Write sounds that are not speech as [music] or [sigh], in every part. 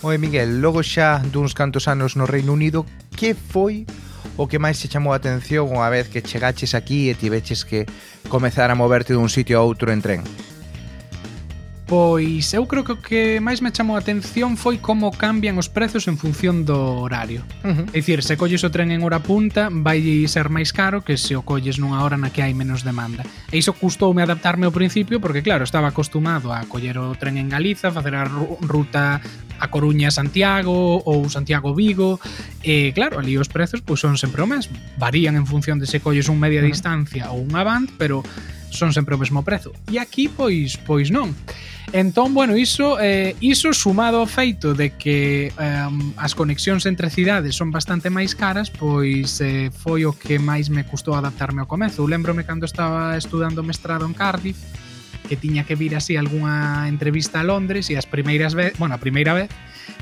Oi Miguel, logo xa duns cantos anos no Reino Unido, que foi o que máis se chamou a atención unha vez que chegaches aquí e tiveches que comezar a moverte dun sitio a outro en tren? Pois eu creo que o que máis me chamou a atención foi como cambian os prezos en función do horario. Uh -huh. É dicir, se colles o tren en hora punta, vai ser máis caro que se o colles nunha hora na que hai menos demanda. E iso custoume adaptarme ao principio porque, claro, estaba acostumado a coller o tren en Galiza, facer a ruta a Coruña Santiago ou Santiago Vigo e claro, ali os prezos pois son sempre o mesmo varían en función de se colles un media distancia ou un avant, pero son sempre o mesmo prezo. E aquí pois pois non. Entón, bueno, iso eh, iso sumado ao feito de que eh, as conexións entre cidades son bastante máis caras, pois eh, foi o que máis me custou adaptarme ao comezo. Lembrome cando estaba estudando mestrado en Cardiff, que tiña que vir así algunha entrevista a Londres e as primeiras vez, bueno, a primeira vez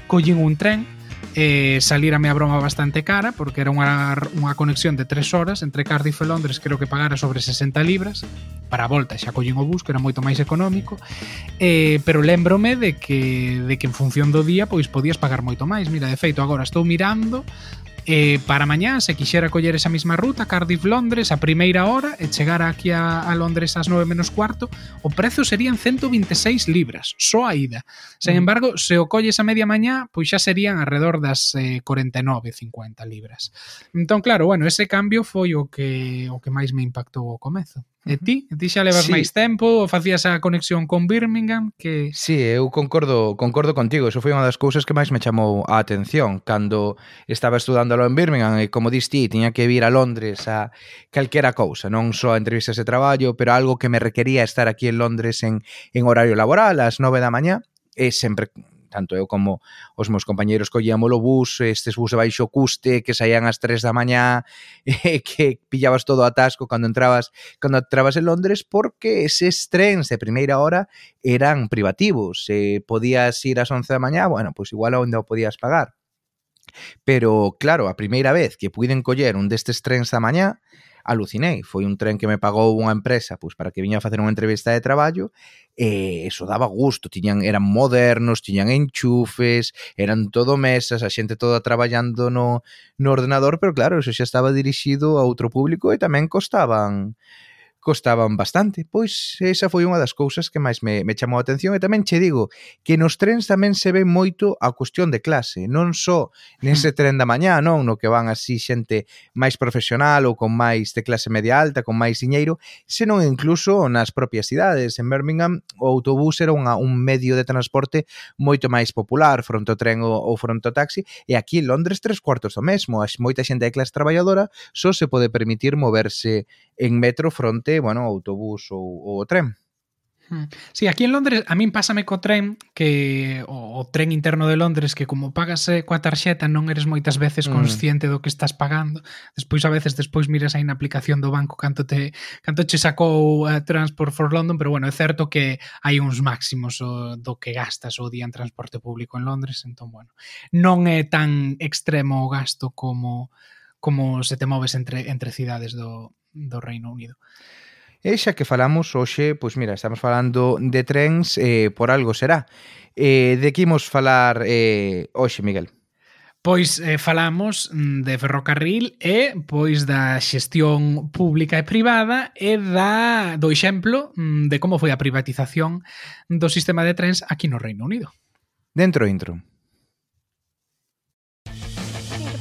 collín un tren eh, salírame a broma bastante cara porque era unha, unha conexión de 3 horas entre Cardiff e Londres creo que pagara sobre 60 libras para a volta xa collín o bus que era moito máis económico eh, pero lembrome de que, de que en función do día pois podías pagar moito máis. Mira, de feito agora estou mirando E para mañá, se quixera coller esa mesma ruta, Cardiff-Londres, a primeira hora, e chegar aquí a, a Londres ás 9 menos cuarto, o prezo serían 126 libras, só a ida. Sen mm. embargo, se o colles a media mañá, pois xa serían alrededor das eh, 49,50 libras. Entón, claro, bueno, ese cambio foi o que o que máis me impactou ao comezo. E ti? Ti xa levas sí. máis tempo, facías a conexión con Birmingham que Sí, eu concordo, concordo contigo, eso foi unha das cousas que máis me chamou a atención cando estaba estudándolo en Birmingham e como dis ti, tiña que vir a Londres a calquera cousa, non só a entrevistas de traballo, pero algo que me requería estar aquí en Londres en en horario laboral ás 9 da mañá e sempre tanto eu como os meus compañeiros collíamos o bus, estes bus de baixo custe que saían ás 3 da mañá [laughs] e que pillabas todo atasco cando entrabas cando entrabas en Londres porque eses trens de primeira hora eran privativos, se podías ir ás 11 da mañá, bueno, pois pues igual onde o podías pagar. Pero, claro, a primeira vez que puiden coller un destes trens da mañá, alucinei. Foi un tren que me pagou unha empresa pois, para que viña a facer unha entrevista de traballo e eso daba gusto. Tiñan, eran modernos, tiñan enchufes, eran todo mesas, a xente toda traballando no, no ordenador, pero claro, eso xa estaba dirixido a outro público e tamén costaban costaban bastante. Pois esa foi unha das cousas que máis me, me chamou a atención e tamén che digo que nos trens tamén se ve moito a cuestión de clase, non só nese tren da mañá, non, no que van así xente máis profesional ou con máis de clase media alta, con máis diñeiro, senón incluso nas propias cidades. En Birmingham o autobús era unha, un medio de transporte moito máis popular, fronte ao tren ou, ou fronte ao taxi, e aquí en Londres tres cuartos do mesmo. As moita xente de clase traballadora só se pode permitir moverse en metro fronte bueno, autobús ou, ou o tren. Sí, aquí en Londres, a min pásame co tren que o, o tren interno de Londres que como pagas eh, coa tarxeta non eres moitas veces mm. consciente mm. do que estás pagando. Despois a veces despois miras aí na aplicación do banco canto te canto che sacou uh, Transport for London, pero bueno, é certo que hai uns máximos o, do que gastas o día en transporte público en Londres, entón bueno, non é tan extremo o gasto como como se te moves entre entre cidades do do Reino Unido. E xa que falamos hoxe, pois mira, estamos falando de trens, eh, por algo será. Eh, de que imos falar eh, hoxe, Miguel? Pois eh, falamos mm, de ferrocarril e pois da xestión pública e privada e da do exemplo mm, de como foi a privatización do sistema de trens aquí no Reino Unido. Dentro intro.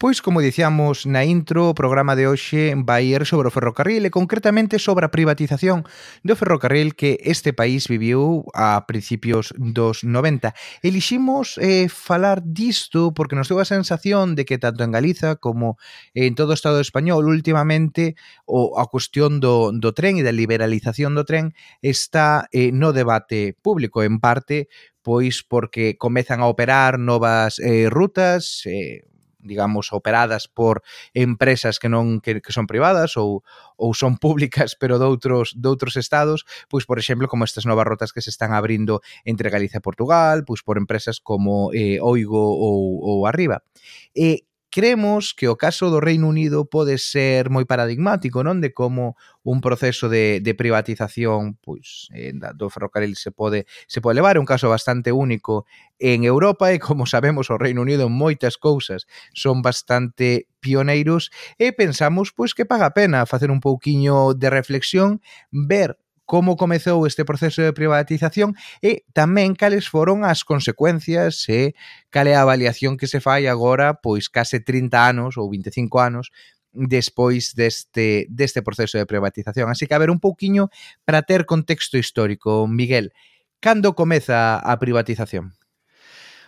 Pois, como dicíamos na intro, o programa de hoxe vai ir sobre o ferrocarril e concretamente sobre a privatización do ferrocarril que este país viviu a principios dos 90. Eliximos eh, falar disto porque nos deu a sensación de que tanto en Galiza como en todo o Estado español últimamente o, a cuestión do, do tren e da liberalización do tren está eh, no debate público, en parte pois porque comezan a operar novas eh, rutas, eh, digamos, operadas por empresas que non que, que son privadas ou ou son públicas, pero de outros de outros estados, pois por exemplo, como estas novas rotas que se están abrindo entre Galicia e Portugal, pois por empresas como eh, Oigo ou, ou Arriba. Eh, Cremos que o caso do Reino Unido pode ser moi paradigmático, non? De como un proceso de, de privatización pois, eh, do ferrocarril se pode, se pode levar. É un caso bastante único en Europa e, como sabemos, o Reino Unido en moitas cousas son bastante pioneiros e pensamos pois que paga a pena facer un pouquiño de reflexión, ver como comezou este proceso de privatización e tamén cales foron as consecuencias e cale a avaliación que se fai agora pois case 30 anos ou 25 anos despois deste, deste proceso de privatización. Así que a ver un pouquiño para ter contexto histórico. Miguel, cando comeza a privatización?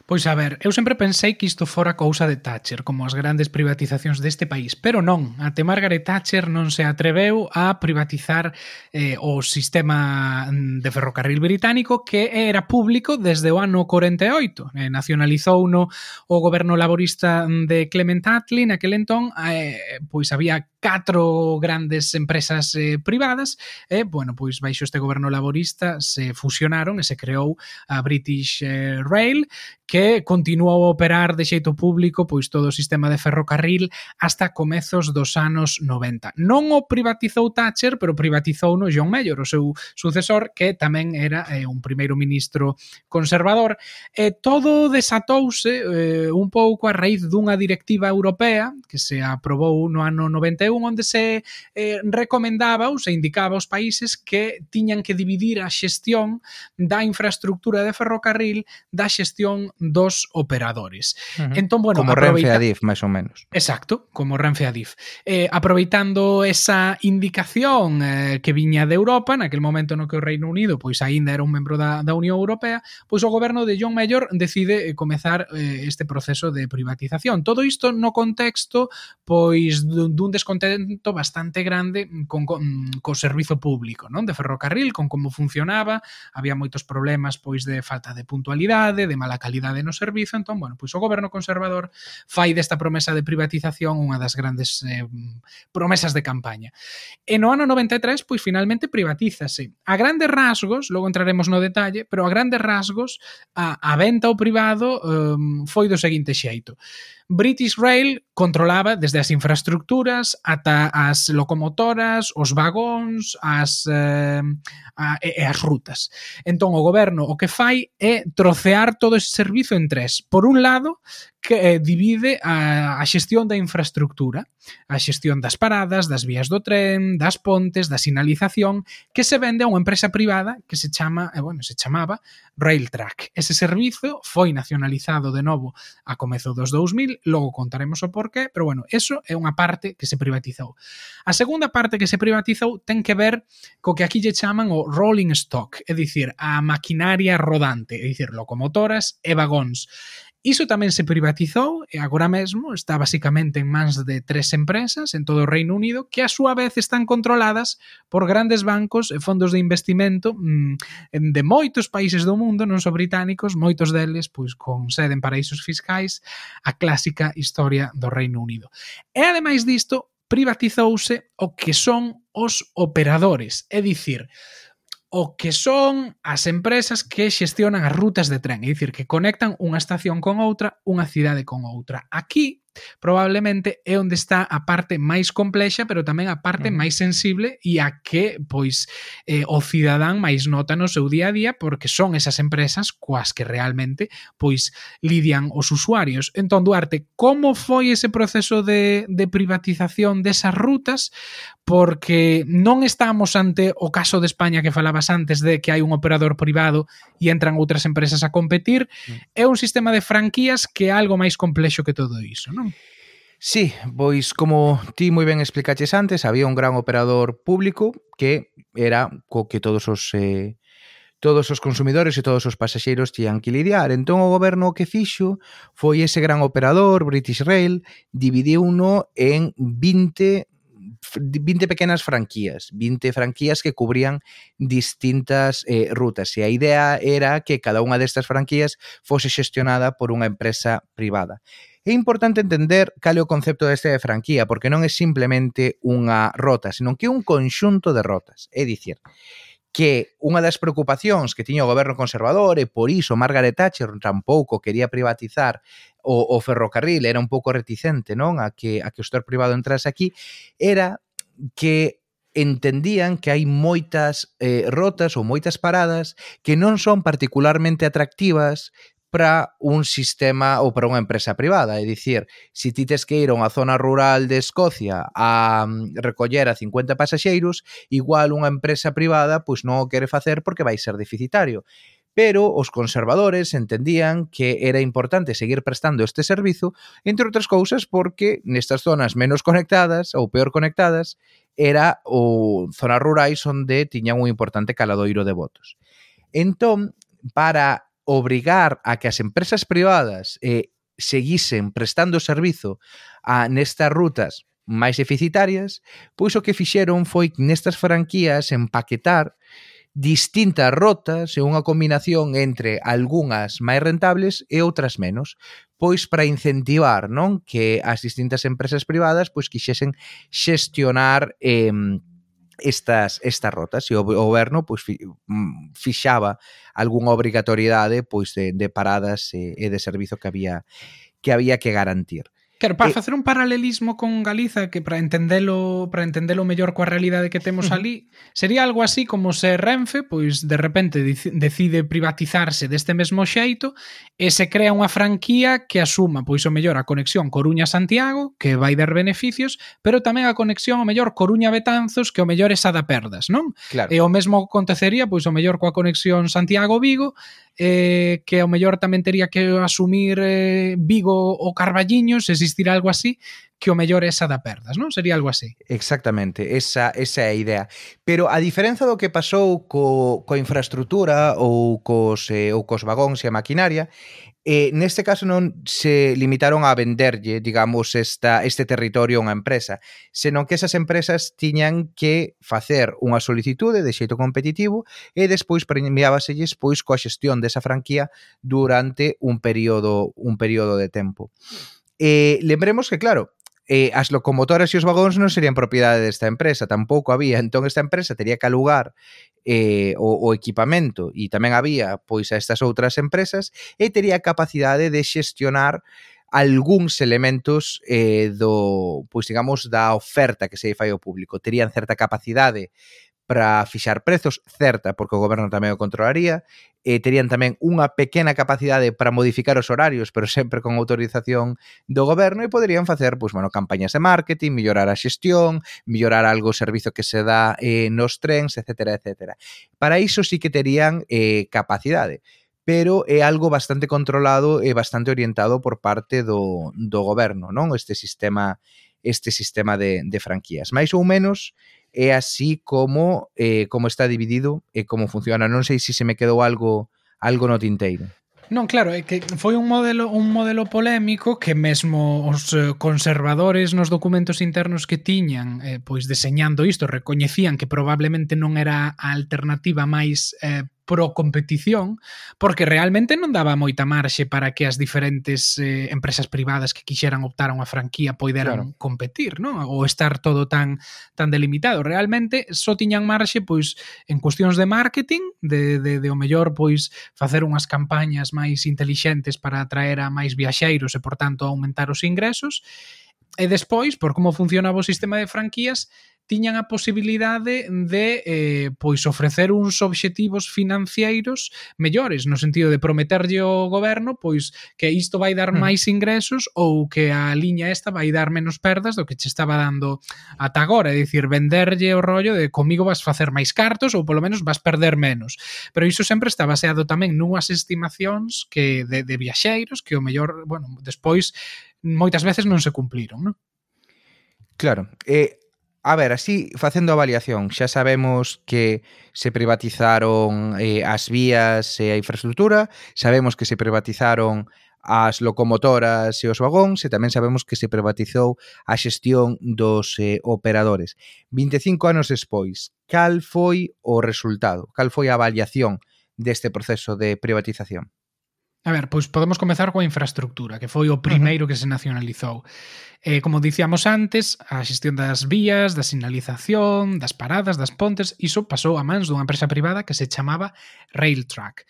Pois a ver, eu sempre pensei que isto fora cousa de Thatcher, como as grandes privatizacións deste país, pero non, até Margaret Thatcher non se atreveu a privatizar eh, o sistema mm, de ferrocarril británico que era público desde o ano 48. Eh, nacionalizou no o goberno laborista mm, de Clement Attlee, naquele entón, eh, pois había catro grandes empresas eh, privadas e, eh, bueno, pois baixo este goberno laborista se fusionaron e se creou a British eh, Rail que continuou a operar de xeito público pois todo o sistema de ferrocarril hasta comezos dos anos 90. Non o privatizou Thatcher, pero privatizou no John Major, o seu sucesor, que tamén era eh, un primeiro ministro conservador. E todo desatouse eh, un pouco a raíz dunha directiva europea que se aprobou no ano 91 un onde se eh, recomendaba ou se indicaba aos países que tiñan que dividir a xestión da infraestructura de ferrocarril da xestión dos operadores. Uh -huh. Entón, bueno, como aproveita... Renfe Adif, máis ou menos. Exacto, como Renfe Adif. Eh, aproveitando esa indicación eh, que viña de Europa, naquel momento no que o Reino Unido pois aínda era un membro da, da Unión Europea, pois o goberno de John Mayor decide eh, comezar eh, este proceso de privatización. Todo isto no contexto pois dun descontento descontento bastante grande con, con co servizo público, non? De ferrocarril, con como funcionaba, había moitos problemas pois de falta de puntualidade, de mala calidade no servizo, entón, bueno, pois o goberno conservador fai desta promesa de privatización unha das grandes eh, promesas de campaña. E no ano 93, pois finalmente privatízase. A grandes rasgos, logo entraremos no detalle, pero a grandes rasgos a, a venta ao privado eh, foi do seguinte xeito. British Rail controlaba desde as infraestructuras ata as locomotoras, os vagóns, as eh, a, e as rutas. Entón o goberno o que fai é trocear todo ese servizo en tres. Por un lado, que eh, divide a, a xestión da infraestructura, a xestión das paradas, das vías do tren, das pontes, da sinalización, que se vende a unha empresa privada que se chama, eh, bueno, se chamaba Railtrack. Ese servizo foi nacionalizado de novo a comezo dos 2000, logo contaremos o porqué, pero bueno, eso é unha parte que se privatizou. A segunda parte que se privatizou ten que ver co que aquí lle chaman o rolling stock, é dicir, a maquinaria rodante, é dicir, locomotoras e vagóns. Iso tamén se privatizou e agora mesmo está basicamente en mans de tres empresas en todo o Reino Unido que a súa vez están controladas por grandes bancos e fondos de investimento mm, de moitos países do mundo, non só británicos, moitos deles pois con sede en paraísos fiscais, a clásica historia do Reino Unido. E ademais disto, privatizouse o que son os operadores, é dicir, o que son as empresas que xestionan as rutas de tren, é dicir, que conectan unha estación con outra, unha cidade con outra. Aquí probablemente é onde está a parte máis complexa, pero tamén a parte uh -huh. máis sensible e a que pois eh, o cidadán máis nota no seu día a día porque son esas empresas coas que realmente pois lidian os usuarios. Entón, Duarte, como foi ese proceso de, de privatización desas rutas? Porque non estamos ante o caso de España que falabas antes de que hai un operador privado e entran outras empresas a competir. Uh -huh. É un sistema de franquías que é algo máis complexo que todo iso, non? non? Sí, pois como ti moi ben explicaches antes, había un gran operador público que era co que todos os eh, todos os consumidores e todos os pasaxeiros tiñan que lidiar. Entón o goberno que fixo foi ese gran operador, British Rail, dividiu uno en 20 20 pequenas franquías, 20 franquías que cubrían distintas eh, rutas e a idea era que cada unha destas franquías fose xestionada por unha empresa privada. É importante entender cal é o concepto deste de franquía, porque non é simplemente unha rota, senón que é un conxunto de rotas. É dicir, que unha das preocupacións que tiña o goberno conservador e por iso Margaret Thatcher tampouco quería privatizar o, o ferrocarril era un pouco reticente non a que, a que o sector privado entrase aquí, era que entendían que hai moitas eh, rotas ou moitas paradas que non son particularmente atractivas para un sistema ou para unha empresa privada. É dicir, se ti tes que ir a unha zona rural de Escocia a mm, recoller a 50 pasaxeiros, igual unha empresa privada pois non o quere facer porque vai ser deficitario pero os conservadores entendían que era importante seguir prestando este servizo, entre outras cousas porque nestas zonas menos conectadas ou peor conectadas era o zonas rurais onde tiñan un importante caladoiro de votos. Entón, para obrigar a que as empresas privadas eh, seguisen prestando servizo a nestas rutas máis deficitarias, pois o que fixeron foi nestas franquías empaquetar distintas rotas e unha combinación entre algunhas máis rentables e outras menos, pois para incentivar, non, que as distintas empresas privadas pois quixesen xestionar eh, estas estas rotas e o goberno pois mm, fixaba algunha obrigatoriedade pois de, de paradas e, e de servizo que había que había que garantir. Claro, para eh, facer un paralelismo con Galiza que para entendelo para entendelo mellor coa realidade que temos ali, sería algo así como se Renfe pois de repente decide privatizarse deste mesmo xeito e se crea unha franquía que asuma pois o mellor a conexión Coruña-Santiago, que vai dar beneficios, pero tamén a conexión o mellor Coruña-Betanzos, que o mellor esa da perdas, non? Claro. E o mesmo acontecería pois o mellor coa conexión Santiago-Vigo, eh, que ao mellor tamén tería que asumir eh, Vigo ou Carballiño, se existira algo así, que o mellor esa da perdas, non? Sería algo así. Exactamente, esa, esa é a idea. Pero a diferenza do que pasou co, co infraestructura ou cos, eh, ou cos vagóns e a maquinaria, Eh, neste caso non se limitaron a venderlle, digamos, esta, este territorio a unha empresa, senón que esas empresas tiñan que facer unha solicitude de xeito competitivo e despois premiábaselles pois coa xestión desa franquía durante un período un período de tempo. Eh, lembremos que, claro, eh, as locomotoras e os vagóns non serían propiedade desta empresa, tampouco había, entón esta empresa tería que alugar eh, o, o equipamento e tamén había pois a estas outras empresas e tería capacidade de xestionar algúns elementos eh, do, pois digamos, da oferta que se fai ao público. Terían certa capacidade para fixar prezos, certa, porque o goberno tamén o controlaría, e terían tamén unha pequena capacidade para modificar os horarios, pero sempre con autorización do goberno e poderían facer, pois, bueno, campañas de marketing, mellorar a xestión, mellorar algo o servizo que se dá eh, nos trens, etc, etc. Para iso sí que terían eh, capacidade pero é algo bastante controlado e bastante orientado por parte do, do goberno, non? Este sistema este sistema de, de franquías. Mais ou menos, é así como eh, como está dividido eh, e como funciona. Non sei se se me quedou algo algo no tinteiro. Non, claro, é que foi un modelo un modelo polémico que mesmo os eh, conservadores nos documentos internos que tiñan, eh, pois deseñando isto, recoñecían que probablemente non era a alternativa máis eh, pro competición porque realmente non daba moita marxe para que as diferentes eh, empresas privadas que quixeran optar a unha franquía poideran claro. competir, non? Ou estar todo tan tan delimitado. Realmente só tiñan marxe pois en cuestións de marketing, de, de, de o mellor pois facer unhas campañas máis intelixentes para atraer a máis viaxeiros e por tanto aumentar os ingresos e despois por como funcionaba o sistema de franquías tiñan a posibilidade de eh, pois ofrecer uns obxectivos financeiros mellores, no sentido de prometerlle ao goberno pois que isto vai dar hmm. máis ingresos ou que a liña esta vai dar menos perdas do que che estaba dando ata agora, é dicir, venderlle o rollo de comigo vas facer máis cartos ou polo menos vas perder menos. Pero iso sempre está baseado tamén nunhas estimacións que de, de viaxeiros que o mellor, bueno, despois moitas veces non se cumpliron, non? Claro, eh, A ver, así, facendo a avaliación, xa sabemos que se privatizaron eh, as vías e a infraestructura, sabemos que se privatizaron as locomotoras e os vagóns e tamén sabemos que se privatizou a xestión dos eh, operadores. 25 anos despois, cal foi o resultado? Cal foi a avaliación deste proceso de privatización? A ver, pois podemos comezar coa infraestructura, que foi o primeiro que se nacionalizou. Eh, como dicíamos antes, a xestión das vías, da sinalización, das paradas, das pontes, iso pasou a mans dunha empresa privada que se chamaba Railtrack.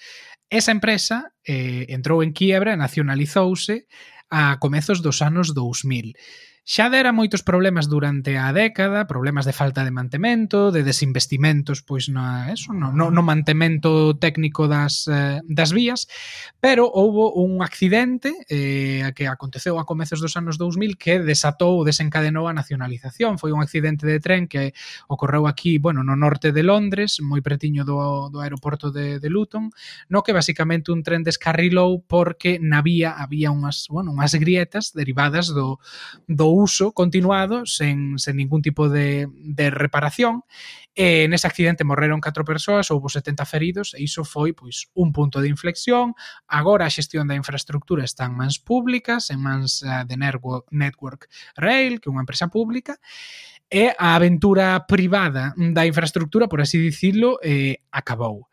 Esa empresa eh, entrou en quiebra e nacionalizouse a comezos dos anos 2000. Xa dera moitos problemas durante a década, problemas de falta de mantemento, de desinvestimentos pois na eso, no, no, no mantemento técnico das, eh, das vías, pero houbo un accidente eh, que aconteceu a comezos dos anos 2000 que desatou ou desencadenou a nacionalización. Foi un accidente de tren que ocorreu aquí, bueno, no norte de Londres, moi pretiño do, do aeroporto de, de Luton, no que basicamente un tren descarrilou porque na vía había unhas, bueno, unhas grietas derivadas do, do uso continuado sen, sen ningún tipo de, de reparación e nese accidente morreron 4 persoas, houve 70 feridos e iso foi pois un punto de inflexión. Agora a xestión da infraestructura está en mans públicas, en mans eh, de Network Rail, que é unha empresa pública, e a aventura privada da infraestructura, por así dicirlo, eh, acabou.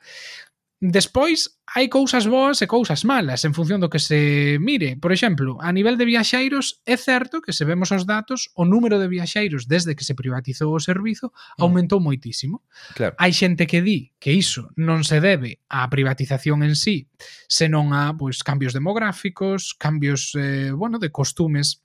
Despois, hai cousas boas e cousas malas en función do que se mire. Por exemplo, a nivel de viaxeiros, é certo que se vemos os datos, o número de viaxeiros desde que se privatizou o servizo mm. aumentou moitísimo. Claro. Hai xente que di que iso non se debe á privatización en sí, senón a pois cambios demográficos, cambios eh, bueno, de costumes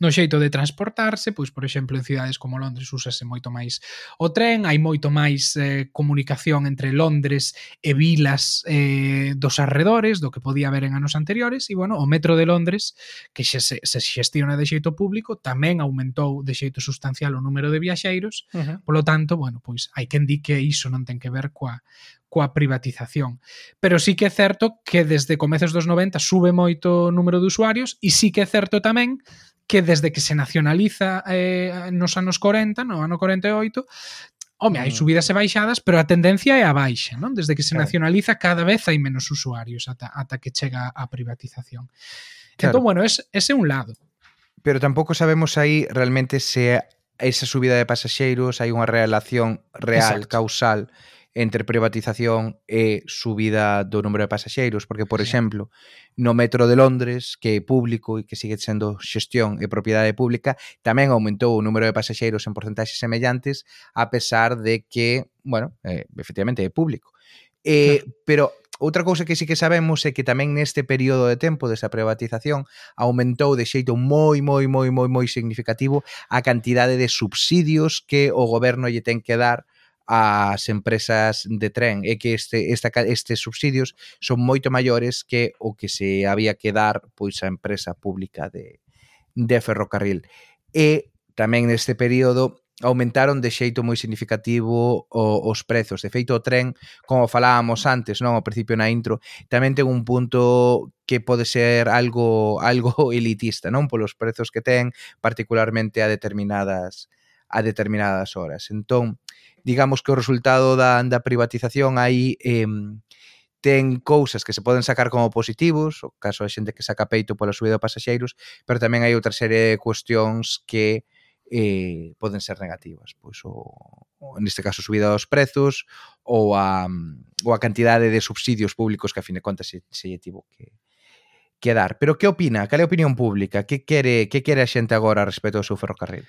no xeito de transportarse, pois por exemplo en cidades como Londres úsase moito máis o tren, hai moito máis eh, comunicación entre Londres e vilas eh, dos arredores do que podía haber en anos anteriores e bueno, o metro de Londres que xe, se, se xestiona de xeito público tamén aumentou de xeito sustancial o número de viaxeiros, uh -huh. polo tanto, bueno, pois hai quen di que iso non ten que ver coa coa privatización. Pero sí que é certo que desde comezos dos 90 sube moito o número de usuarios e sí que é certo tamén que desde que se nacionaliza eh, nos anos 40, no ano 48, Home, hai mm. subidas e baixadas, pero a tendencia é a baixa, non? Desde que se claro. nacionaliza cada vez hai menos usuarios ata, ata que chega a privatización. Claro. Entón, bueno, es, ese é un lado. Pero tampouco sabemos aí realmente se esa subida de pasaxeiros hai unha relación real, Exacto. causal, entre privatización e subida do número de pasaxeiros, porque, por sí. exemplo, no metro de Londres, que é público e que sigue sendo xestión e propiedade pública, tamén aumentou o número de pasaxeiros en porcentaxes semellantes, a pesar de que, bueno, eh, efectivamente é público. Eh, claro. pero outra cousa que sí que sabemos é que tamén neste período de tempo desta privatización aumentou de xeito moi, moi, moi, moi, moi significativo a cantidade de subsidios que o goberno lle ten que dar ás empresas de tren é que este, esta, estes subsidios son moito maiores que o que se había que dar pois a empresa pública de, de ferrocarril. E tamén neste período aumentaron de xeito moi significativo o, os prezos. De feito, o tren, como falábamos antes, non ao principio na intro, tamén ten un punto que pode ser algo [laughs] algo elitista, non polos prezos que ten, particularmente a determinadas a determinadas horas. Entón, digamos que o resultado da, da privatización aí eh, ten cousas que se poden sacar como positivos, o caso da xente que saca peito pola subida de pasaxeiros, pero tamén hai outra serie de cuestións que eh, poden ser negativas. Pois o, o, neste caso, subida dos prezos ou a, ou a cantidade de subsidios públicos que a fin de contas se, se lle tivo que, que dar. Pero que opina? Cal é a opinión pública? Que quere, que quere a xente agora respecto ao seu ferrocarril?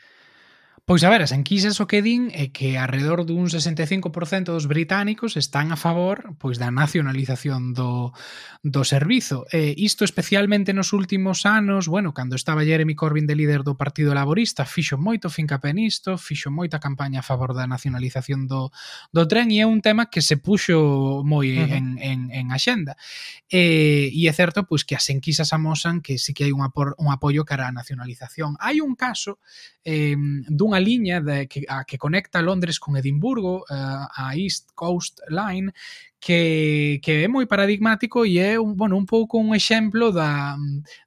Pois a ver, as enquisas o que din é que alrededor dun 65% dos británicos están a favor pois da nacionalización do, do servizo. E isto especialmente nos últimos anos, bueno, cando estaba Jeremy Corbyn de líder do Partido Laborista, fixo moito fincapé nisto, fixo moita campaña a favor da nacionalización do, do tren e é un tema que se puxo moi uh -huh. en, en, en axenda. E, e é certo pois que as enquisas amosan que sí que hai un, apor, un apoio cara á nacionalización. Hai un caso eh, dunha unha liña de que, a que conecta Londres con Edimburgo, uh, a East Coast Line, que, que é moi paradigmático e é un, bueno, un pouco un exemplo da,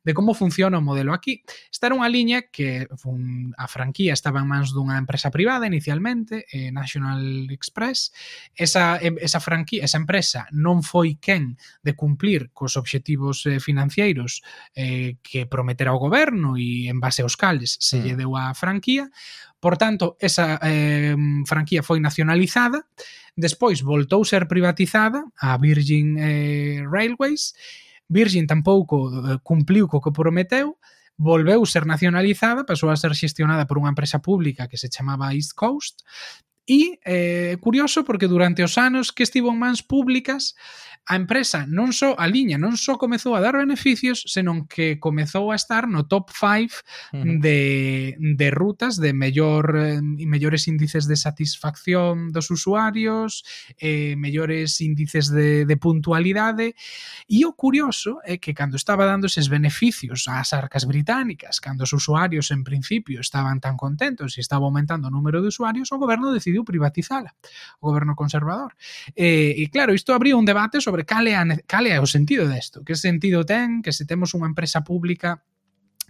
de como funciona o modelo. Aquí está unha liña que fun, a franquía estaba en mans dunha empresa privada inicialmente, eh, National Express. Esa, esa franquía, esa empresa non foi quen de cumplir cos obxectivos eh, financeiros eh, que prometera o goberno e en base aos cales se mm. lle deu a franquía. Por tanto, esa eh, franquía foi nacionalizada Despois voltou ser privatizada a Virgin eh, Railways, Virgin tampouco eh, cumpliu co que prometeu, volveu ser nacionalizada, pasou a ser xestionada por unha empresa pública que se chamaba East Coast, E é eh, curioso porque durante os anos que estivo en mans públicas a empresa non só a liña non só comezou a dar beneficios, senón que comezou a estar no top 5 uh -huh. de, de rutas de mellor e mellores índices de satisfacción dos usuarios, eh, mellores índices de, de puntualidade e o curioso é que cando estaba dando eses beneficios ás arcas británicas, cando os usuarios en principio estaban tan contentos e estaba aumentando o número de usuarios, o goberno decidiu privatizala, o goberno conservador. Eh, e claro, isto abriu un debate sobre sobre cal é, a, cal é o sentido desto, que sentido ten que se temos unha empresa pública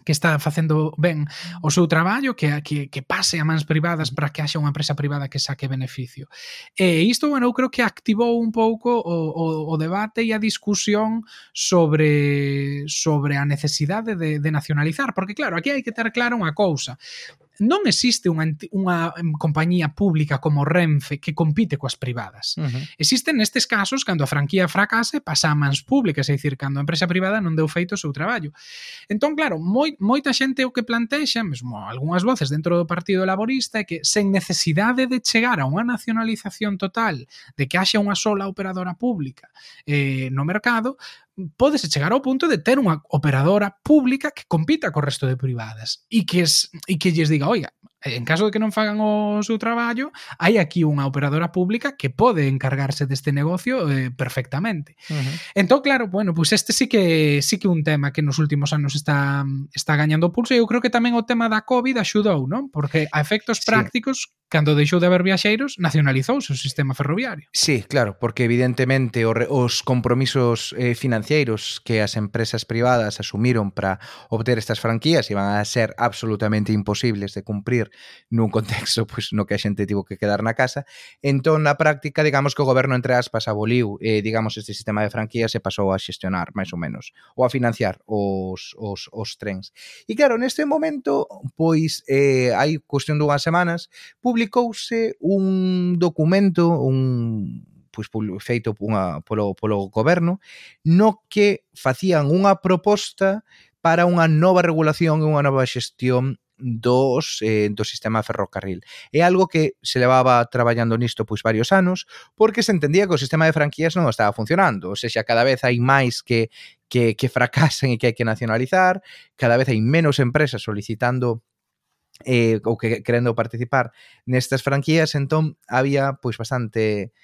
que está facendo ben o seu traballo, que, que, que pase a mans privadas para que haxa unha empresa privada que saque beneficio. E isto, bueno, eu creo que activou un pouco o, o, o debate e a discusión sobre sobre a necesidade de, de nacionalizar, porque claro, aquí hai que ter claro unha cousa non existe unha, unha compañía pública como Renfe que compite coas privadas. Uh -huh. Existen nestes casos cando a franquía fracase pasa a mans públicas, é dicir, cando a empresa privada non deu feito o seu traballo. Entón, claro, moi, moita xente o que plantexa, mesmo algunhas voces dentro do Partido Laborista, é que sen necesidade de chegar a unha nacionalización total, de que haxa unha sola operadora pública eh, no mercado, podes chegar ao punto de ter unha operadora pública que compita co resto de privadas e que, es, e que lles diga, oiga, En caso de que non fagan o seu traballo, hai aquí unha operadora pública que pode encargarse deste negocio eh, perfectamente. Uh -huh. Entón, claro, bueno, pois pues este sí que sí que un tema que nos últimos anos está está gañando pulso e eu creo que tamén o tema da COVID axudou, non? Porque a efectos sí. prácticos cando deixou de haber viaxeiros, nacionalizouse o sistema ferroviario. Sí, claro, porque evidentemente os compromisos eh, financeiros que as empresas privadas asumiron para obter estas franquías iban a ser absolutamente imposibles de cumprir nun contexto [laughs] pois, no que a xente tivo que quedar na casa. Entón, na práctica, digamos que o goberno, entre aspas, aboliu, eh, digamos, este sistema de franquías e pasou a xestionar, máis ou menos, ou a financiar os, os, os trens. E claro, neste momento, pois, eh, hai cuestión dunhas semanas, publicouse un documento, un, pois feito unha, polo, polo goberno no que facían unha proposta para unha nova regulación e unha nova xestión dos eh, do sistema ferrocarril. É algo que se levaba traballando nisto pois varios anos, porque se entendía que o sistema de franquías non estaba funcionando, ou seja, cada vez hai máis que que, que fracasan e que hai que nacionalizar, cada vez hai menos empresas solicitando eh, ou que querendo participar nestas franquías, entón había pois bastante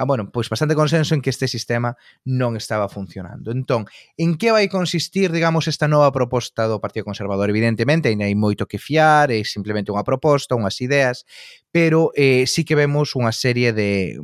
ah, bueno, pois bastante consenso en que este sistema non estaba funcionando. Entón, en que vai consistir, digamos, esta nova proposta do Partido Conservador? Evidentemente, ainda hai moito que fiar, é simplemente unha proposta, unhas ideas, pero eh, sí que vemos unha serie de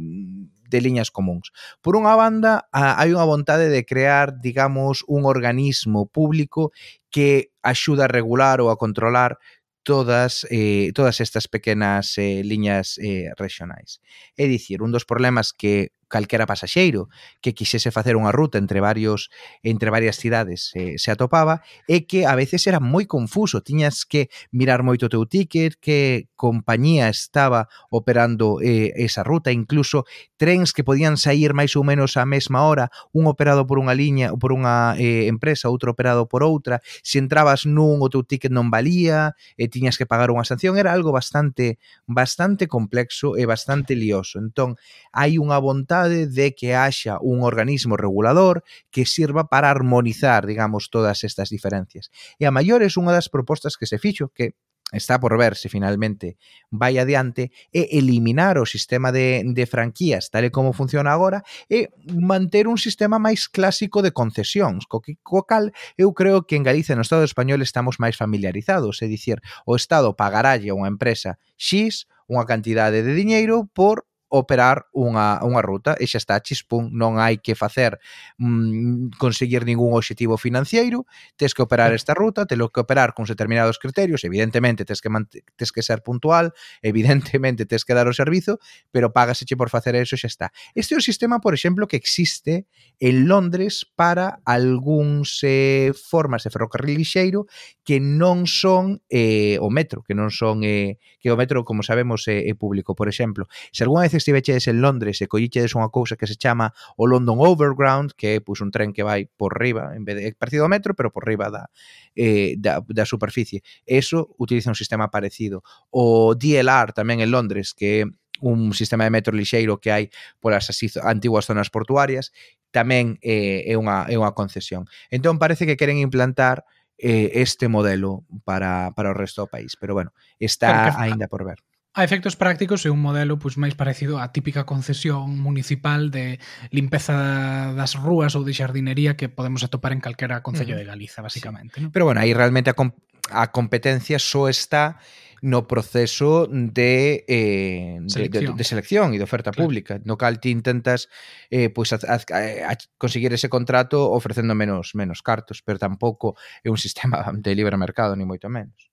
de liñas comuns. Por unha banda, hai unha vontade de crear, digamos, un organismo público que axuda a regular ou a controlar todas, eh, todas estas pequenas eh, liñas eh, rexionais. É dicir, un dos problemas que calquera pasaxeiro que quixese facer unha ruta entre varios entre varias cidades se, se atopaba e que a veces era moi confuso, tiñas que mirar moito o teu ticket, que compañía estaba operando eh, esa ruta, incluso trens que podían sair máis ou menos á mesma hora, un operado por unha liña ou por unha eh, empresa, outro operado por outra, se entrabas nun o teu ticket non valía, e tiñas que pagar unha sanción, era algo bastante bastante complexo e bastante lioso. Entón, hai unha vontade vontade de que haxa un organismo regulador que sirva para armonizar, digamos, todas estas diferencias. E a maior é unha das propostas que se fixo, que está por ver se finalmente vai adiante, é eliminar o sistema de, de franquías tal e como funciona agora e manter un sistema máis clásico de concesións, co, que, co cal eu creo que en Galicia no Estado español estamos máis familiarizados, é dicir, o Estado pagaralle a unha empresa X unha cantidade de diñeiro por operar unha, unha ruta e xa está, chispun, non hai que facer mm, conseguir ningún obxectivo financiero, tes que operar esta ruta, telo que operar con determinados criterios, evidentemente tes que tes que ser puntual, [laughs] evidentemente tes que dar o servizo, pero págaseche por facer eso xa está. Este é o sistema, por exemplo, que existe en Londres para algúns eh, formas de ferrocarril lixeiro que non son eh, o metro, que non son eh, que o metro, como sabemos, é eh, público, por exemplo. Se algunha vez veces estivechedes en Londres e collichedes unha cousa que se chama o London Overground, que é pois, un tren que vai por riba, en vez de parecido ao metro, pero por riba da, eh, da, da superficie. Eso utiliza un sistema parecido. O DLR tamén en Londres, que é un sistema de metro lixeiro que hai polas antiguas zonas portuarias, tamén eh, é, unha, é unha concesión. Entón parece que queren implantar eh, este modelo para, para o resto do país. Pero bueno, está aínda por ver. A efectos prácticos é un modelo pois máis parecido á típica concesión municipal de limpeza das rúas ou de xardinería que podemos atopar en calquera concello uh -huh. de Galiza, basicamente. Sí. ¿no? Pero bueno, aí realmente a, comp a competencia só está no proceso de, eh, selección. De, de, de selección e de oferta claro. pública, no cal ti intentas eh, pois pues, a, a, a conseguir ese contrato ofrecendo menos menos cartos, pero tampouco é un [laughs] sistema de libre mercado, ni moito menos.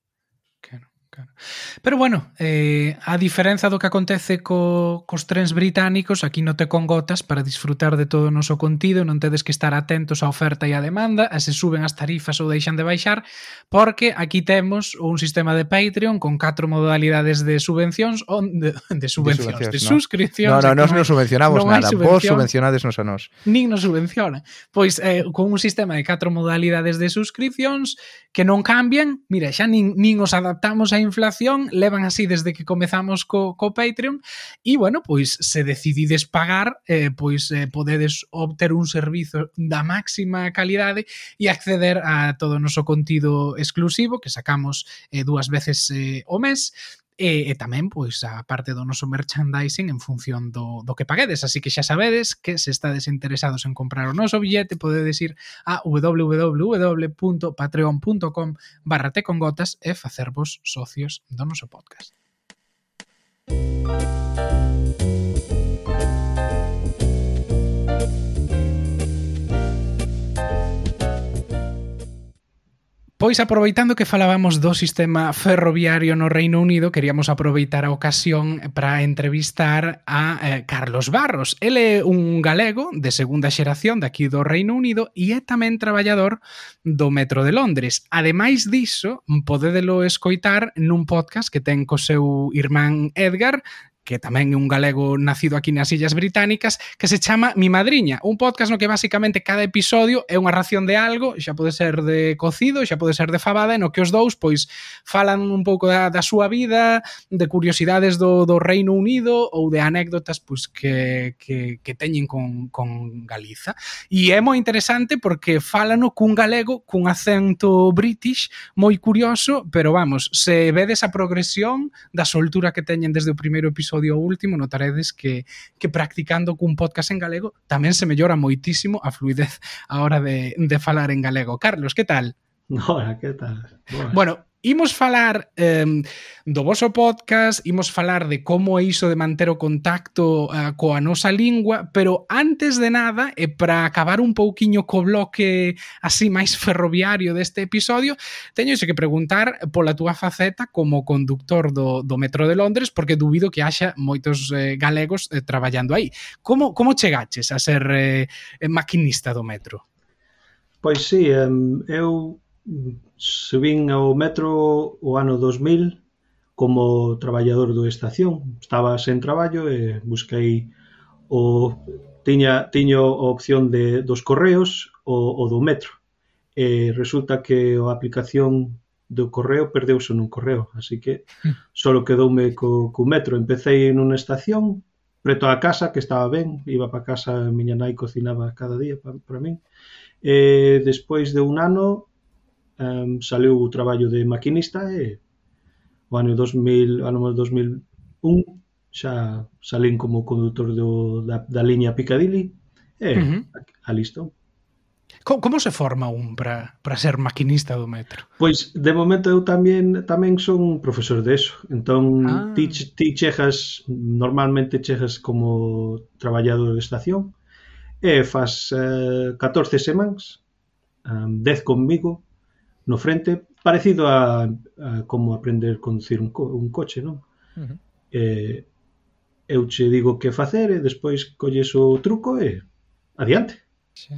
Claro. Claro. Pero bueno, eh, a diferenza do que acontece co, cos trens británicos, aquí non te congotas para disfrutar de todo o noso contido, non tedes que estar atentos á oferta e á demanda, a se suben as tarifas ou deixan de baixar, porque aquí temos un sistema de Patreon con catro modalidades de subvencións, onde, de subvencións, de, subvencións, de no. suscripcións. No, no, non nos subvencionamos non nada, subvención, vos subvencionades nos a nos. Nin nos subvenciona. Pois eh, con un sistema de catro modalidades de suscripcións que non cambian, mira, xa nin, nin os adaptamos a inflación, levan así desde que comezamos co, co Patreon e bueno, pois se decidides pagar, eh, pois eh, podedes obter un servizo da máxima calidade e acceder a todo o noso contido exclusivo que sacamos eh, dúas veces eh, o mes. E, e tamén, pois, a parte do noso merchandising en función do, do que paguedes. Así que xa sabedes que se estades interesados en comprar o noso billete, podedes ir a www.patreon.com barra con gotas e facervos socios do noso podcast. Música Pois aproveitando que falábamos do sistema ferroviario no Reino Unido, queríamos aproveitar a ocasión para entrevistar a eh, Carlos Barros. Ele é un galego de segunda xeración daqui do Reino Unido e é tamén traballador do Metro de Londres. Ademais diso, podedelo escoitar nun podcast que ten co seu irmán Edgar que tamén é un galego nacido aquí nas Illas Británicas, que se chama Mi Madriña, un podcast no que basicamente cada episodio é unha ración de algo, xa pode ser de cocido, xa pode ser de fabada, e no que os dous pois falan un pouco da, da súa vida, de curiosidades do, do Reino Unido ou de anécdotas pois que, que, que teñen con, con Galiza. E é moi interesante porque falano cun galego cun acento british moi curioso, pero vamos, se vedes a progresión da soltura que teñen desde o primeiro episodio episodio último notaredes que, que practicando cun podcast en galego tamén se mellora moitísimo a fluidez a hora de, de falar en galego. Carlos, que tal? Hola, que tal? Bueno, Imos falar eh, do voso podcast, imos falar de como é iso de manter o contacto eh, coa nosa lingua, pero antes de nada, e para acabar un pouquiño co bloque así máis ferroviario deste episodio, teño que preguntar pola túa faceta como conductor do, do Metro de Londres, porque dubido que haxa moitos eh, galegos eh, traballando aí. Como, como chegaches a ser eh, eh maquinista do metro? Pois sí, eu Subín ao metro o ano 2000 como traballador do Estación, estaba sen traballo e busquei o tiña tiño a opción de dos correos o, o do metro. E resulta que a aplicación do correo perdeuse nun correo, así que [laughs] só quedoume co, co metro. Empecé nunha estación preto á casa, que estaba ben, iba para casa, miña nai cocinaba cada día para, para min. E despois de un ano um, saleu o traballo de maquinista e o ano 2000, ano 2001 xa salín como conductor do, da, da liña Piccadilly e uh -huh. a, listo. Como, como se forma un para ser maquinista do metro? Pois, de momento eu tamén tamén son profesor de eso. Entón, ah. ti, ti chejas, normalmente chejas como traballador de estación, e fas eh, 14 semanas, um, 10 conmigo, no frente, parecido a, a como aprender conducir un, co, un coche, non? Uh -huh. eh, eu che digo que facer e despois colles o truco e adiante. Sí.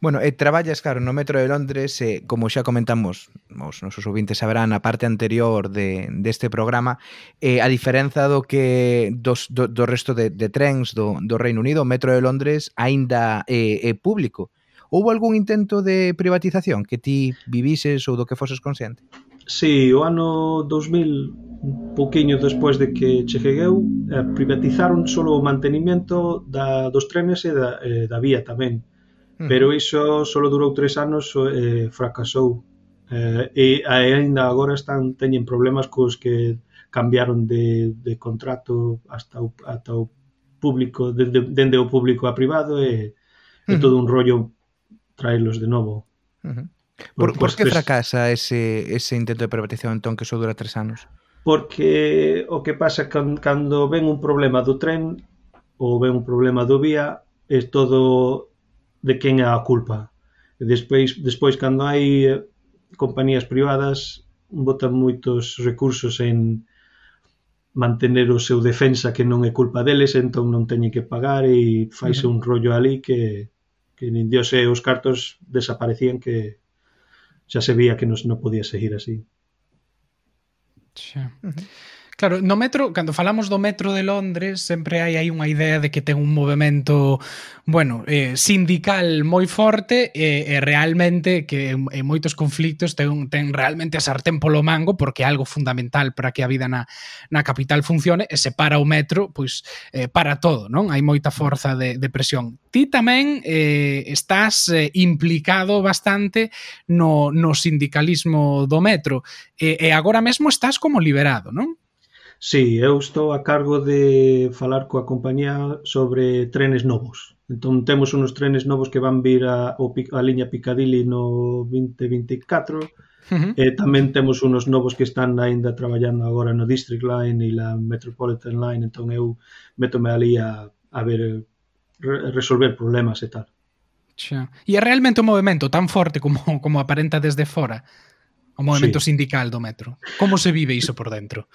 Bueno, e traballas, claro, no metro de Londres, e, como xa comentamos, os nosos ouvintes saberán a parte anterior de, deste programa, e, a diferenza do que dos, do, do resto de, de trens do, do Reino Unido, o metro de Londres aínda é, é público, Houve algún intento de privatización que ti vivises ou do que foses consciente? Sí, o ano 2000, un pouquiño despois de que cheguei eu, eh, privatizaron só o mantenimento da, dos trenes e da, eh, da vía tamén. Pero iso só durou tres anos e eh, fracasou. Eh, e aínda agora están teñen problemas cos que cambiaron de, de contrato hasta o, hasta o público, dende, dende o público a privado e, e todo un rollo traelos de novo. Uh -huh. Por, por, por que fracasa ese, ese intento de privatización entón que só dura tres anos? Porque o que pasa can, cando ven un problema do tren ou ven un problema do vía é todo de quen é a culpa. E despois, despois cando hai eh, compañías privadas botan moitos recursos en mantener o seu defensa que non é culpa deles, entón non teñen que pagar e faise uh -huh. un rollo ali que que nin Dios e os cartos desaparecían que xa se veía que non, non podía seguir así. Xa. Uh -huh. Claro, no metro, cando falamos do metro de Londres, sempre hai aí unha idea de que ten un movimento, bueno, eh, sindical moi forte e, e realmente que en, en moitos conflictos ten, ten realmente a sartén polo mango porque é algo fundamental para que a vida na, na capital funcione e se para o metro, pois eh, para todo, non? Hai moita forza de, de presión. Ti tamén eh, estás eh, implicado bastante no, no sindicalismo do metro e, e agora mesmo estás como liberado, non? Sí, eu estou a cargo de falar coa compañía sobre trenes novos. Entón temos unos trenes novos que van vir a, a liña Piccadilly no 2024 Uh -huh. E tamén temos unos novos que están aínda traballando agora no District Line e la Metropolitan Line, entón eu métome ali a, a ver re, resolver problemas e tal. Xa. E é realmente un movimento tan forte como como aparenta desde fora, o movimento sí. sindical do metro. Como se vive iso por dentro?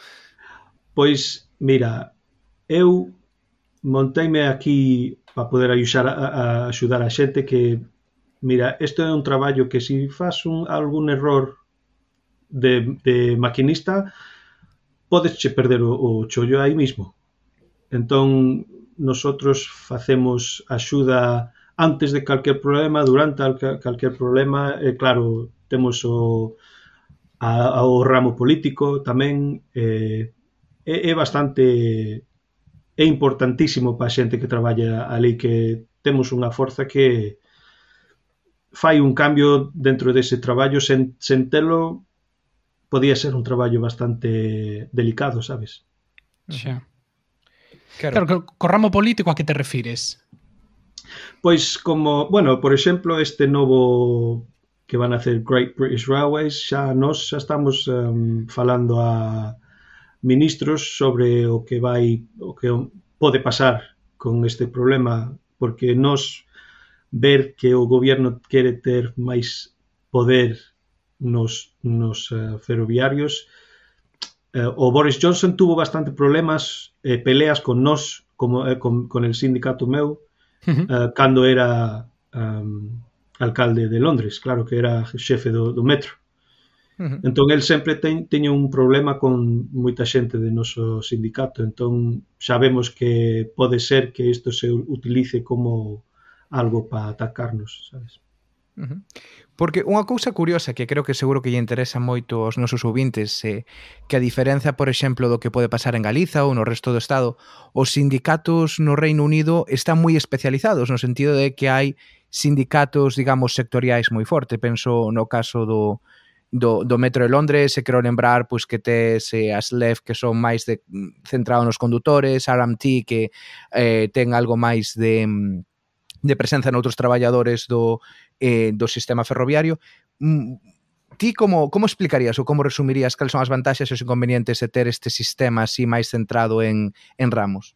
Pois, mira, eu monteime aquí para poder axudar a, a axudar a xente que mira, isto é un traballo que se si faz un, algún error de, de maquinista podes che perder o, o chollo aí mismo. Entón, nosotros facemos axuda antes de calquer problema, durante calquer problema, e claro, temos o, a, o ramo político tamén, eh, é, é bastante é importantísimo para a xente que traballa ali que temos unha forza que fai un cambio dentro dese traballo sen, sen telo podía ser un traballo bastante delicado, sabes? Xa. Claro, claro co ramo político a que te refires? Pois como, bueno, por exemplo, este novo que van a hacer Great British Railways, xa nós xa estamos um, falando a ministros sobre o que vai o que pode pasar con este problema porque nos ver que o goberno quere ter máis poder nos, nos uh, ferroviarios uh, o Boris Johnson tuvo bastante problemas e eh, peleas con nos como, eh, con, con el sindicato meu uh eh, -huh. uh, cando era um, alcalde de Londres claro que era xefe do, do metro -huh. Entón el sempre ten, teña un problema con moita xente de noso sindicato, entón sabemos que pode ser que isto se utilice como algo para atacarnos, sabes? Uh -huh. Porque unha cousa curiosa que creo que seguro que lle interesa moito aos nosos ouvintes é que a diferenza, por exemplo, do que pode pasar en Galiza ou no resto do Estado, os sindicatos no Reino Unido están moi especializados no sentido de que hai sindicatos, digamos, sectoriais moi forte. Penso no caso do, do, do metro de Londres e quero lembrar pois que tes eh, as LEF que son máis de mm, centrado nos condutores, RMT que eh, ten algo máis de mm, de presenza noutros traballadores do, eh, do sistema ferroviario. Mm, ti como, como explicarías ou como resumirías cal son as vantaxes e os inconvenientes de ter este sistema así máis centrado en, en ramos?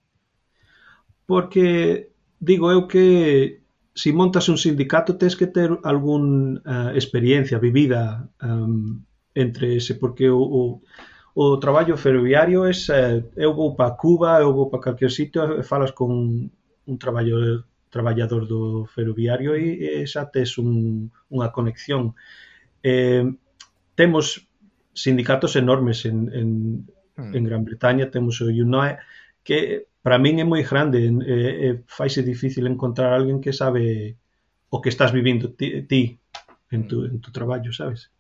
Porque digo eu que si montas un sindicato tes que ter algún uh, experiencia vivida um, entre ese, porque o, o, o traballo ferroviario é uh, eh, eu vou para Cuba, eu vou para calquer sitio e falas con un traballo, traballador do ferroviario e, e xa tes un, unha conexión. Eh, temos sindicatos enormes en, en, mm. en Gran Bretaña, temos o UNAE, que para min é moi grande e, e faise difícil encontrar alguén que sabe o que estás vivindo ti, ti en, tu, en tu traballo, sabes?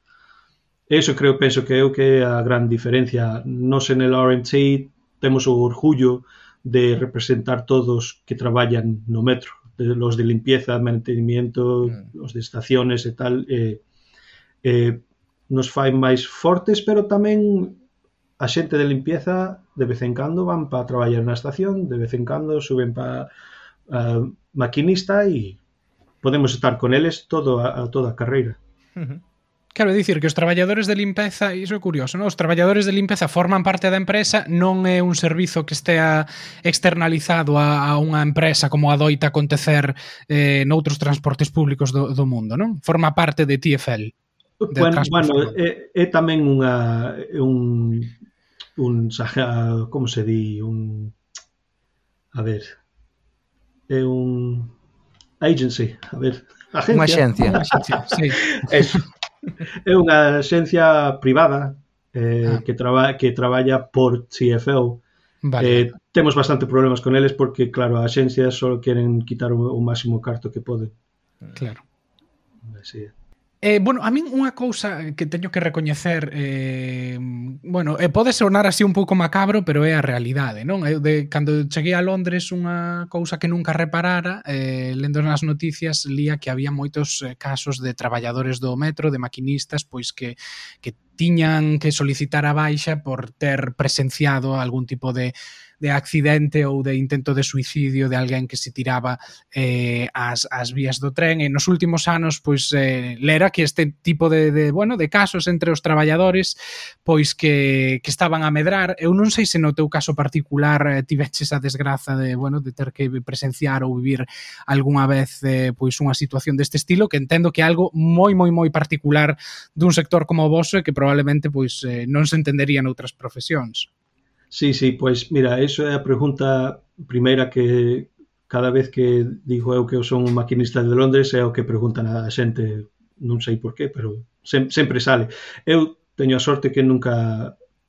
Eso creo, penso que é o que é a gran diferencia. Nos en el RMT temos o orgullo de representar todos que traballan no metro, de, los de limpieza, mantenimiento, mm. os de estaciones e tal, eh, eh, nos fai máis fortes, pero tamén a xente de limpeza de vez en cando van para traballar na estación, de vez en cando suben para uh, maquinista e podemos estar con eles todo a, a toda a carreira. Uh -huh. Quero dicir que os traballadores de limpeza, iso é curioso, non? os traballadores de limpeza forman parte da empresa, non é un servizo que estea externalizado a, a unha empresa como adoita acontecer eh, noutros transportes públicos do, do mundo, non? Forma parte de TFL. De bueno, bueno é, é tamén unha, un, un eh, como se di, un a ver, é un agency, a ver, [laughs] agencia. Unha xencia, [laughs] sí. Eso. É unha xencia privada eh, ah. que, traba, que traballa por CFO. Vale. Eh, temos bastante problemas con eles porque, claro, as xencia só queren quitar o, o máximo carto que poden. Claro. Así é. Eh, bueno, a min unha cousa que teño que recoñecer eh, bueno, eh, pode sonar así un pouco macabro, pero é a realidade, non? Eu de, cando cheguei a Londres unha cousa que nunca reparara eh, lendo nas noticias lía que había moitos eh, casos de traballadores do metro, de maquinistas pois que, que tiñan que solicitar a baixa por ter presenciado algún tipo de de accidente ou de intento de suicidio de alguén que se tiraba eh, as, as vías do tren e nos últimos anos pois eh, lera que este tipo de, de, bueno, de casos entre os traballadores pois que, que estaban a medrar eu non sei se no teu caso particular eh, tiveches a desgraza de, bueno, de ter que presenciar ou vivir algunha vez eh, pois unha situación deste estilo que entendo que é algo moi moi moi particular dun sector como o vosso e que probablemente pois eh, non se entendería noutras profesións. Sí, sí, pois mira, iso é a pregunta primeira que cada vez que digo eu que eu son un maquinista de Londres é o que preguntan a xente, non sei por qué, pero sem, sempre sale. Eu teño a sorte que nunca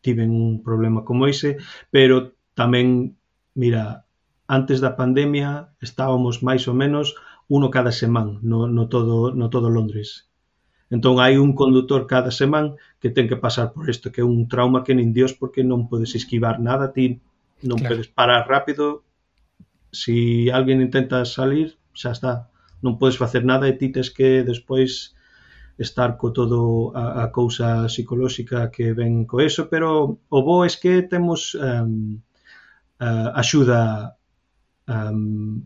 tiven un problema como ese, pero tamén, mira, antes da pandemia estábamos máis ou menos uno cada semana no, no, todo, no todo Londres Entón hai un condutor cada semán que ten que pasar por isto, que é un trauma que nin Dios porque non podes esquivar nada, ti non claro. podes parar rápido, si alguén intenta salir, xa está, non podes facer nada e ti tes que despois estar co todo a, a cousa psicolóxica que ven co eso, pero o bo é que temos um, uh, axuda um,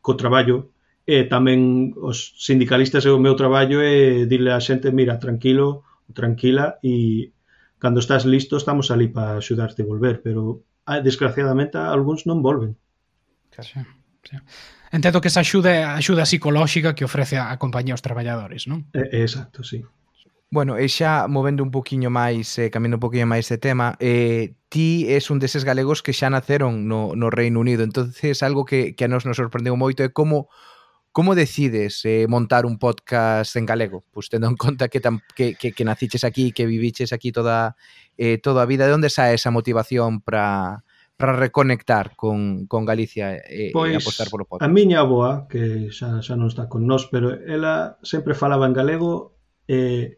co traballo e tamén os sindicalistas e o meu traballo é dirle á xente, mira, tranquilo, tranquila e cando estás listo estamos ali para axudarte a volver, pero ah, desgraciadamente algúns non volven. Sí, sí. Entendo que esa axuda é axuda psicolóxica que ofrece a compañía aos traballadores, non? Eh, exacto, sí. Bueno, e xa movendo un poquinho máis, eh, cambiando un poquinho máis de tema, eh, ti és un deses galegos que xa naceron no, no Reino Unido, entonces algo que, que a nos nos sorprendeu moito é como Como decides eh, montar un podcast en galego? Pois pues tendo en conta que, tam, que, que, que naciches aquí, que viviches aquí toda, eh, toda a vida, de onde sae esa motivación para para reconectar con, con Galicia eh, e, pois, e apostar polo podcast? A miña aboa, que xa, xa non está con nós, pero ela sempre falaba en galego e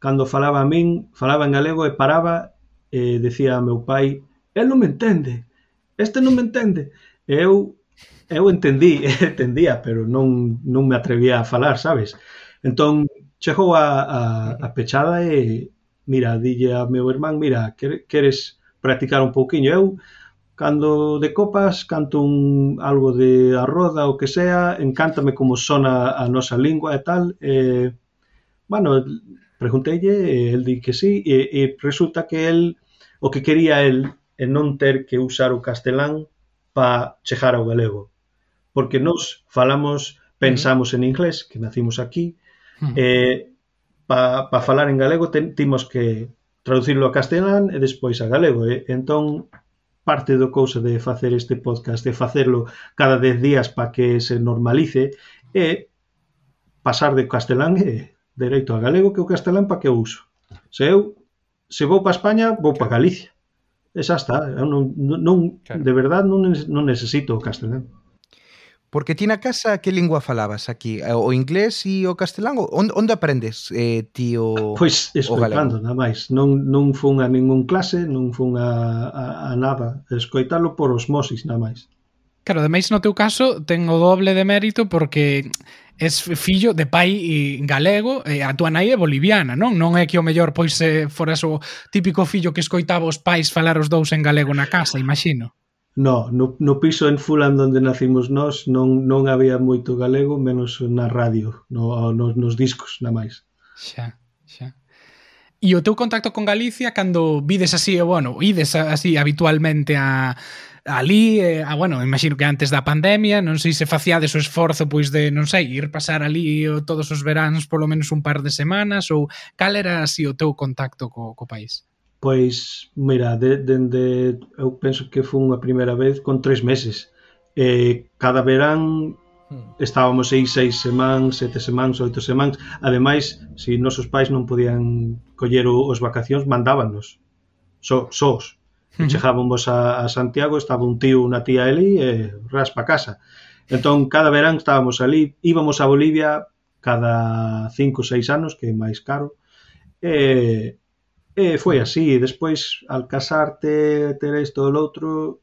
cando falaba a min, falaba en galego e paraba e decía a meu pai, el non me entende, este non me entende. E eu eu entendí, [laughs] entendía, pero non, non me atrevía a falar, sabes? Entón, chegou a, a, a pechada e, mira, dille a meu irmán, mira, queres practicar un pouquiño? Eu, cando de copas, canto un, algo de arroda ou que sea, encántame como sona a nosa lingua e tal, e, bueno, pregunteille, e el di que sí, e, e resulta que el, o que quería el, e non ter que usar o castelán para chegar ao galego porque nos falamos, pensamos en inglés, que nacimos aquí, eh, para pa falar en galego ten, timos que traducirlo a castelán e despois a galego. E, entón, parte do cousa de facer este podcast, de facerlo cada 10 días para que se normalice, é pasar de castelán e dereito a galego que o castelán para que o uso. Se eu se vou para España, vou para Galicia. E xa está, eu non, non, claro. de verdad non, non necesito o castelán. Porque ti na casa que lingua falabas aquí? Eh, o inglés e o castelán? Onde, onde aprendes eh, ti o Pois escoitando, nada máis. Non, non fun a ningún clase, non fun a, a, a nada. Escoitalo por osmosis, nada máis. Claro, ademais no teu caso ten o doble de mérito porque es fillo de pai galego e a túa nai é boliviana, non? Non é que o mellor pois eh, se foras o típico fillo que escoitaba os pais falar os dous en galego na casa, imagino. No, no, no piso en Fulham onde nacimos nós non non había moito galego, menos na radio, no, nos, nos discos, na máis. Xa, xa. E o teu contacto con Galicia cando vides así, bueno, ides así habitualmente a ali, eh, a, bueno, imagino que antes da pandemia, non sei se faciades o esforzo pois de, non sei, ir pasar ali todos os veráns polo menos un par de semanas ou cal era así o teu contacto co, co país? Pois, mira, dende de, de, eu penso que foi unha primeira vez con tres meses. Eh, cada verán hmm. estábamos seis, seis semanas, sete semanas, oito semanas. Ademais, se nosos pais non podían coller os vacacións, mandábanos. So, sós. Uh -huh. Chegábamos a, a Santiago, estaba un tío, unha tía ali, e raspa casa. Entón, cada verán estábamos ali, íbamos a Bolivia cada cinco ou seis anos, que é máis caro, e E foi así, despois al casarte, ter isto ou outro,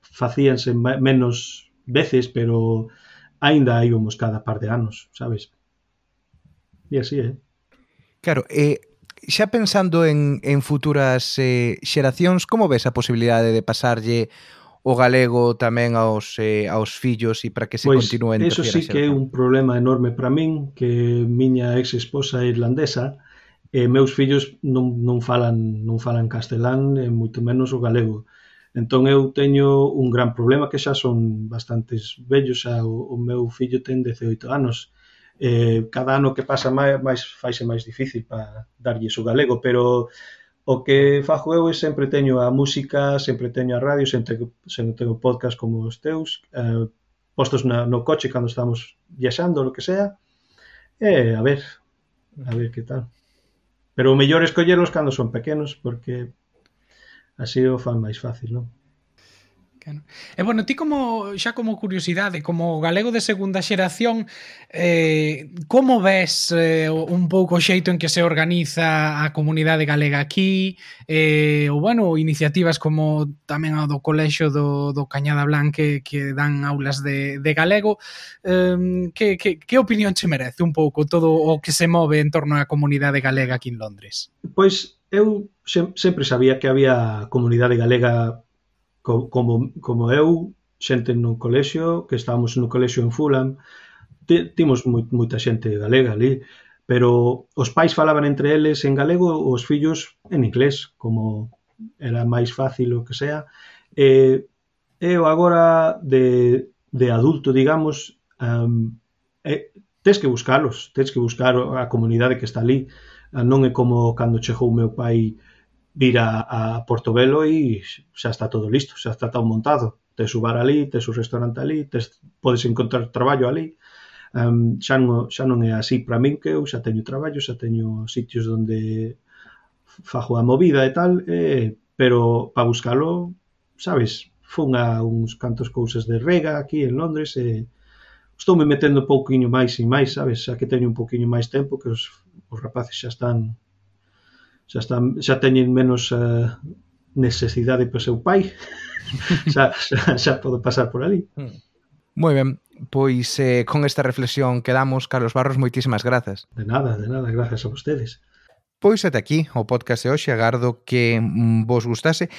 facíanse menos veces, pero aínda íbamos cada par de anos, sabes? E así é. Eh? Claro, eh, xa pensando en, en futuras eh, xeracións, como ves a posibilidade de pasarlle o galego tamén aos, eh, aos fillos e para que se pois, continúen Eso sí que é un problema enorme para min, que miña ex esposa é irlandesa, e meus fillos non, non falan non falan castelán e moito menos o galego. Entón eu teño un gran problema que xa son bastantes vellos, xa o, o meu fillo ten 18 anos. Eh, cada ano que pasa máis, máis faise máis difícil para darlle o galego, pero o que fajo eu é sempre teño a música, sempre teño a radio, sempre, sempre teño podcast como os teus, eh, postos na, no coche cando estamos viaxando, lo que sea, e eh, a ver, a ver que tal. Pero o mellor escollelos cando son pequenos porque así o fan máis fácil, non? Claro. E bueno, ti como xa como curiosidade, como galego de segunda xeración, eh, como ves eh, un pouco o xeito en que se organiza a comunidade galega aquí, eh, ou bueno, iniciativas como tamén a do colexo do, do Cañada Blanque que, que dan aulas de, de galego, eh, que, que, que opinión che merece un pouco todo o que se move en torno á comunidade galega aquí en Londres? Pois eu sempre sabía que había comunidade galega como, como eu, xente no colexio, que estábamos no colexio en Fulham, timos moita xente galega ali, pero os pais falaban entre eles en galego, os fillos en inglés, como era máis fácil o que sea. E eu agora de, de adulto, digamos, um, e, tes que buscalos, tes que buscar a comunidade que está ali. Ah, non é como cando chegou o meu pai vir a, a Portobelo e xa está todo listo, xa está todo montado. Tes o bar ali, tes o restaurante ali, tes, podes encontrar traballo ali. Um, xa, non, xa non é así para min que eu xa teño traballo, xa teño sitios onde fajo a movida e tal, eh, pero para buscalo, sabes, fun a uns cantos cousas de rega aquí en Londres e eh, estou me metendo un pouquiño máis e máis, sabes, xa que teño un pouquiño máis tempo que os, os rapaces xa están xa, están, xa teñen menos eh, necesidade para o seu pai. [laughs] Xa, xa, xa pode pasar por ali. Hmm. Moi ben, pois eh, con esta reflexión quedamos, Carlos Barros, moitísimas grazas. De nada, de nada, grazas a vostedes. Pois ata aquí o podcast de hoxe, agardo que mm, vos gustase.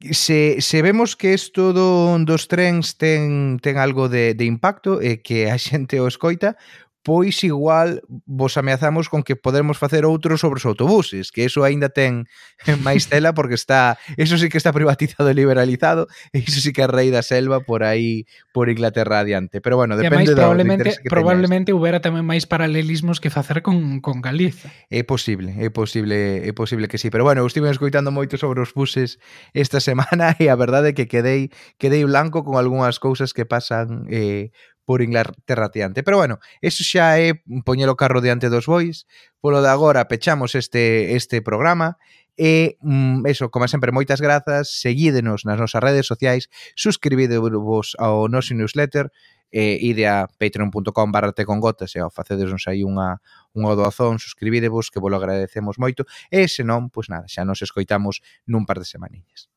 Se, se vemos que isto do, dos trens ten, ten algo de, de impacto e que a xente o escoita, pois igual vos ameazamos con que podemos facer outro sobre os autobuses, que eso aínda ten [laughs] máis tela porque está, eso sí que está privatizado e liberalizado, e iso sí que é rei da selva por aí por Inglaterra adiante. Pero bueno, depende e do probablemente do que probablemente houbera tamén máis paralelismos que facer con, con Galiza. É posible, é posible, é posible que sí, pero bueno, eu estive escoitando moito sobre os buses esta [laughs] semana e a verdade é que quedei quedei blanco con algunhas cousas que pasan eh, por Inglaterra teante. Pero bueno, eso xa é poñelo carro diante dos bois, polo de agora pechamos este, este programa, E, mm, eso, como sempre, moitas grazas, seguídenos nas nosas redes sociais, suscribidevos ao noso newsletter, e ide a patreon.com barra tecongotas e ao facedesnos aí unha, unha doazón, suscribidevos, que vos lo agradecemos moito, e senón, pois nada, xa nos escoitamos nun par de semaninhas.